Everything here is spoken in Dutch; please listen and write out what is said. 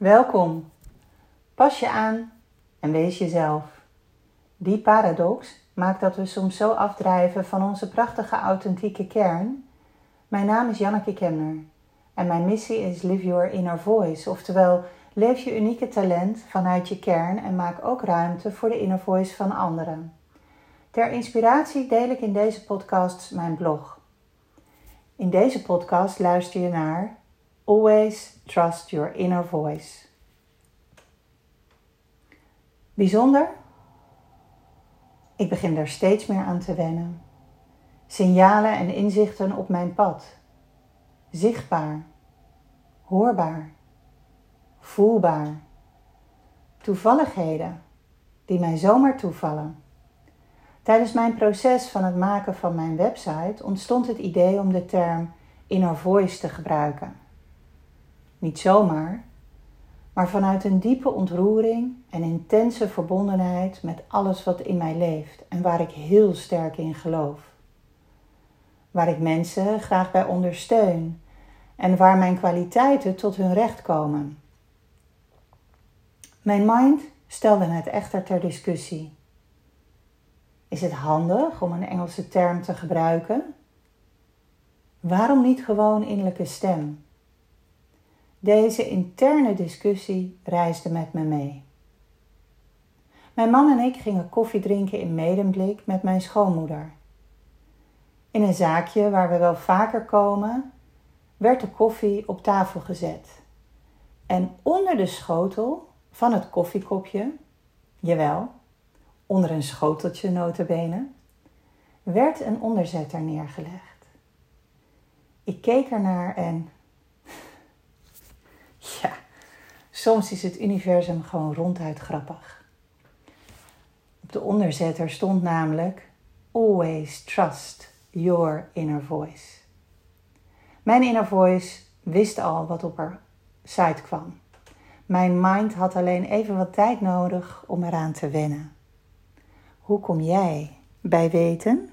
Welkom. Pas je aan en wees jezelf. Die paradox maakt dat we soms zo afdrijven van onze prachtige authentieke kern. Mijn naam is Janneke Kemner en mijn missie is Live Your Inner Voice, oftewel leef je unieke talent vanuit je kern en maak ook ruimte voor de inner voice van anderen. Ter inspiratie deel ik in deze podcast mijn blog. In deze podcast luister je naar Always Trust Your Inner Voice. Bijzonder? Ik begin daar steeds meer aan te wennen. Signalen en inzichten op mijn pad. Zichtbaar, hoorbaar, voelbaar. Toevalligheden die mij zomaar toevallen. Tijdens mijn proces van het maken van mijn website ontstond het idee om de term inner voice te gebruiken. Niet zomaar, maar vanuit een diepe ontroering en intense verbondenheid met alles wat in mij leeft en waar ik heel sterk in geloof. Waar ik mensen graag bij ondersteun en waar mijn kwaliteiten tot hun recht komen. Mijn mind stelde het echter ter discussie. Is het handig om een Engelse term te gebruiken? Waarom niet gewoon innerlijke stem? Deze interne discussie reisde met me mee. Mijn man en ik gingen koffie drinken in Medemblik met mijn schoonmoeder. In een zaakje waar we wel vaker komen, werd de koffie op tafel gezet. En onder de schotel van het koffiekopje, jawel, onder een schoteltje notabene, werd een onderzetter neergelegd. Ik keek ernaar en soms is het universum gewoon ronduit grappig. Op de onderzetter stond namelijk Always trust your inner voice. Mijn inner voice wist al wat op haar site kwam. Mijn mind had alleen even wat tijd nodig om eraan te wennen. Hoe kom jij bij weten?